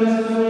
Christ.